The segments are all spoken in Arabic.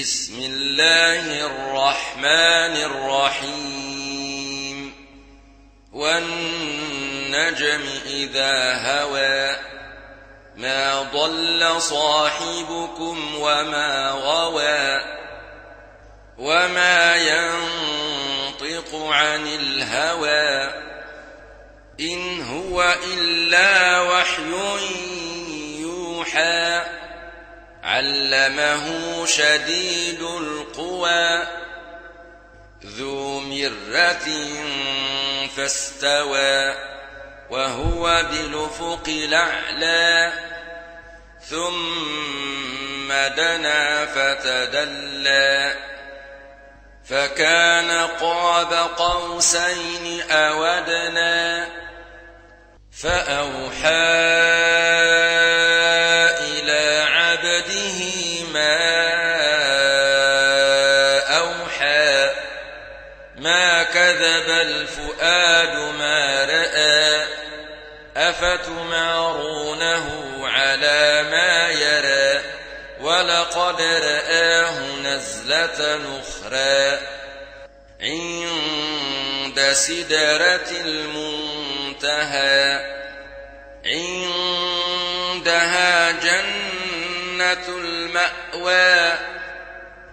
بسم الله الرحمن الرحيم. والنجم إذا هوى ما ضل صاحبكم وما غوى وما ينطق عن الهوى. إن هو إلا وحي يوحى. علمه شديد القوى ذو مرة فاستوى وهو بالأفق الأعلى ثم دنا فتدلى فكان قاب قوسين أو أدنى فأوحى كذب الفؤاد ما رأى أفتمارونه على ما يرى ولقد رآه نزلة أخرى عند سدرة المنتهى عندها جنة المأوى.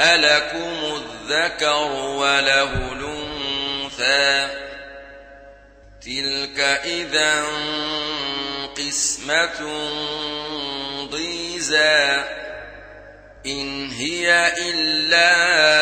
ألكم الذكر وله الأنثى تلك إذا قسمة ضيزى إن هي إلا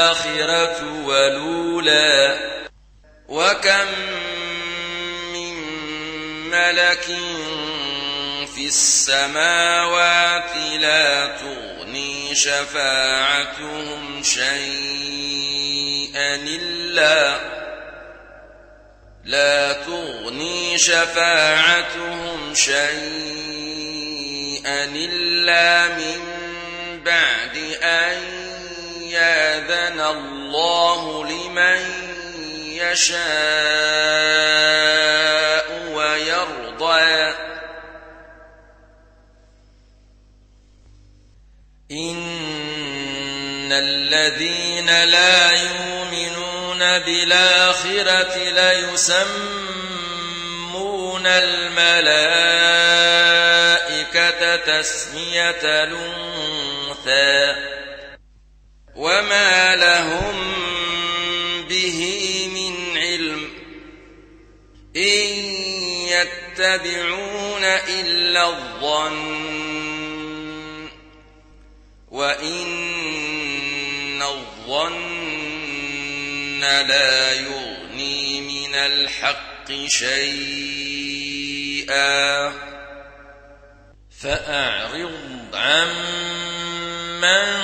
الآخرة ولولا وكم من ملك في السماوات لا تغني شفاعتهم شيئا إلا لا تغني شفاعتهم شيئا إلا من بعد أن ياذن الله لمن يشاء ويرضى. إن الذين لا يؤمنون بالآخرة ليسمون الملائكة تسمية الأنثى وما لهم به من علم إن يتبعون إلا الظن وإن الظن لا يغني من الحق شيئا فأعرض عن من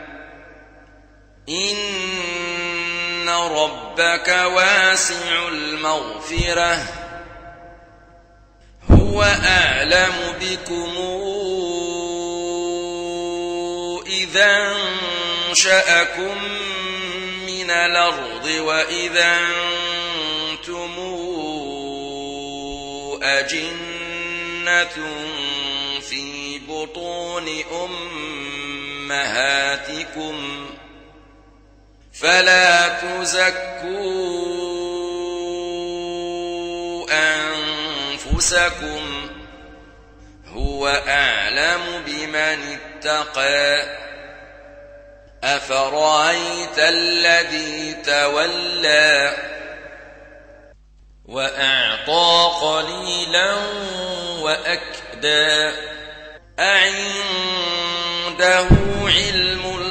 إن ربك واسع المغفرة هو أعلم بكم إذا انشأكم من الأرض وإذا أنتم أجنة في بطون أمهاتكم فلا تزكوا أنفسكم هو أعلم بمن اتقى. أفرأيت الذي تولى وأعطى قليلا وأكدى. أعنده علم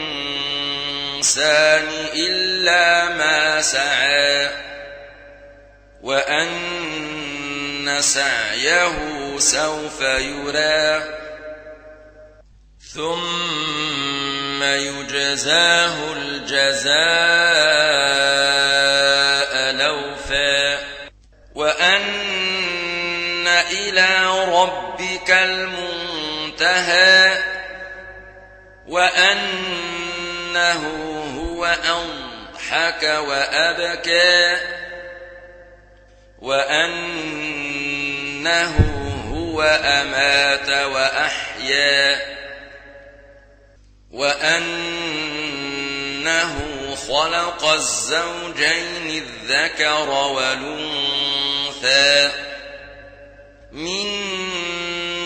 إلا ما سعى وأن سعيه سوف يرى. ثم يجزاه الجزاء لوفا. وأن إلى ربك المنتهى. وأنه هو أضحك وأبكى وأنه هو أمات وأحيا وأنه خلق الزوجين الذكر والأنثى من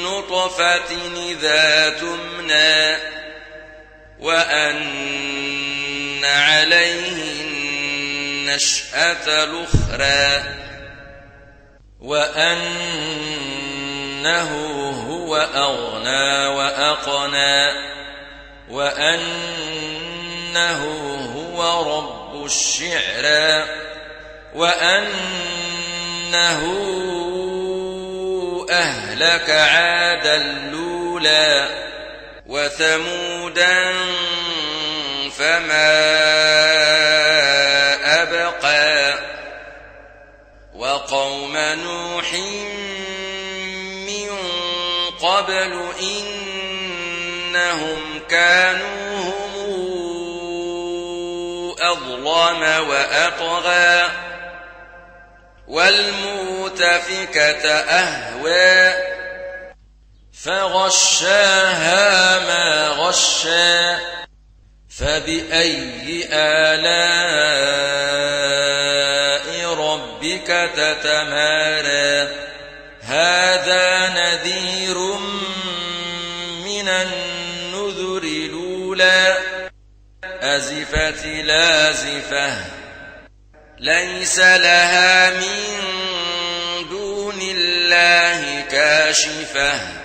نطفة إذا تمنى وأن عليه النشأة الأخرى وأنه هو أغنى وأقنى وأنه هو رب الشعرى وأنه أهلك عاد الأولى وثمودا فما أبقى وقوم نوح من قبل إنهم كانوا هم أظلم وأطغى والمؤتفكة أهوى فغشاها ما غشى فبأي آلاء ربك تتمارى. هذا نذير من النذر الأولى. أزفت لازفة ليس لها من دون الله كاشفة.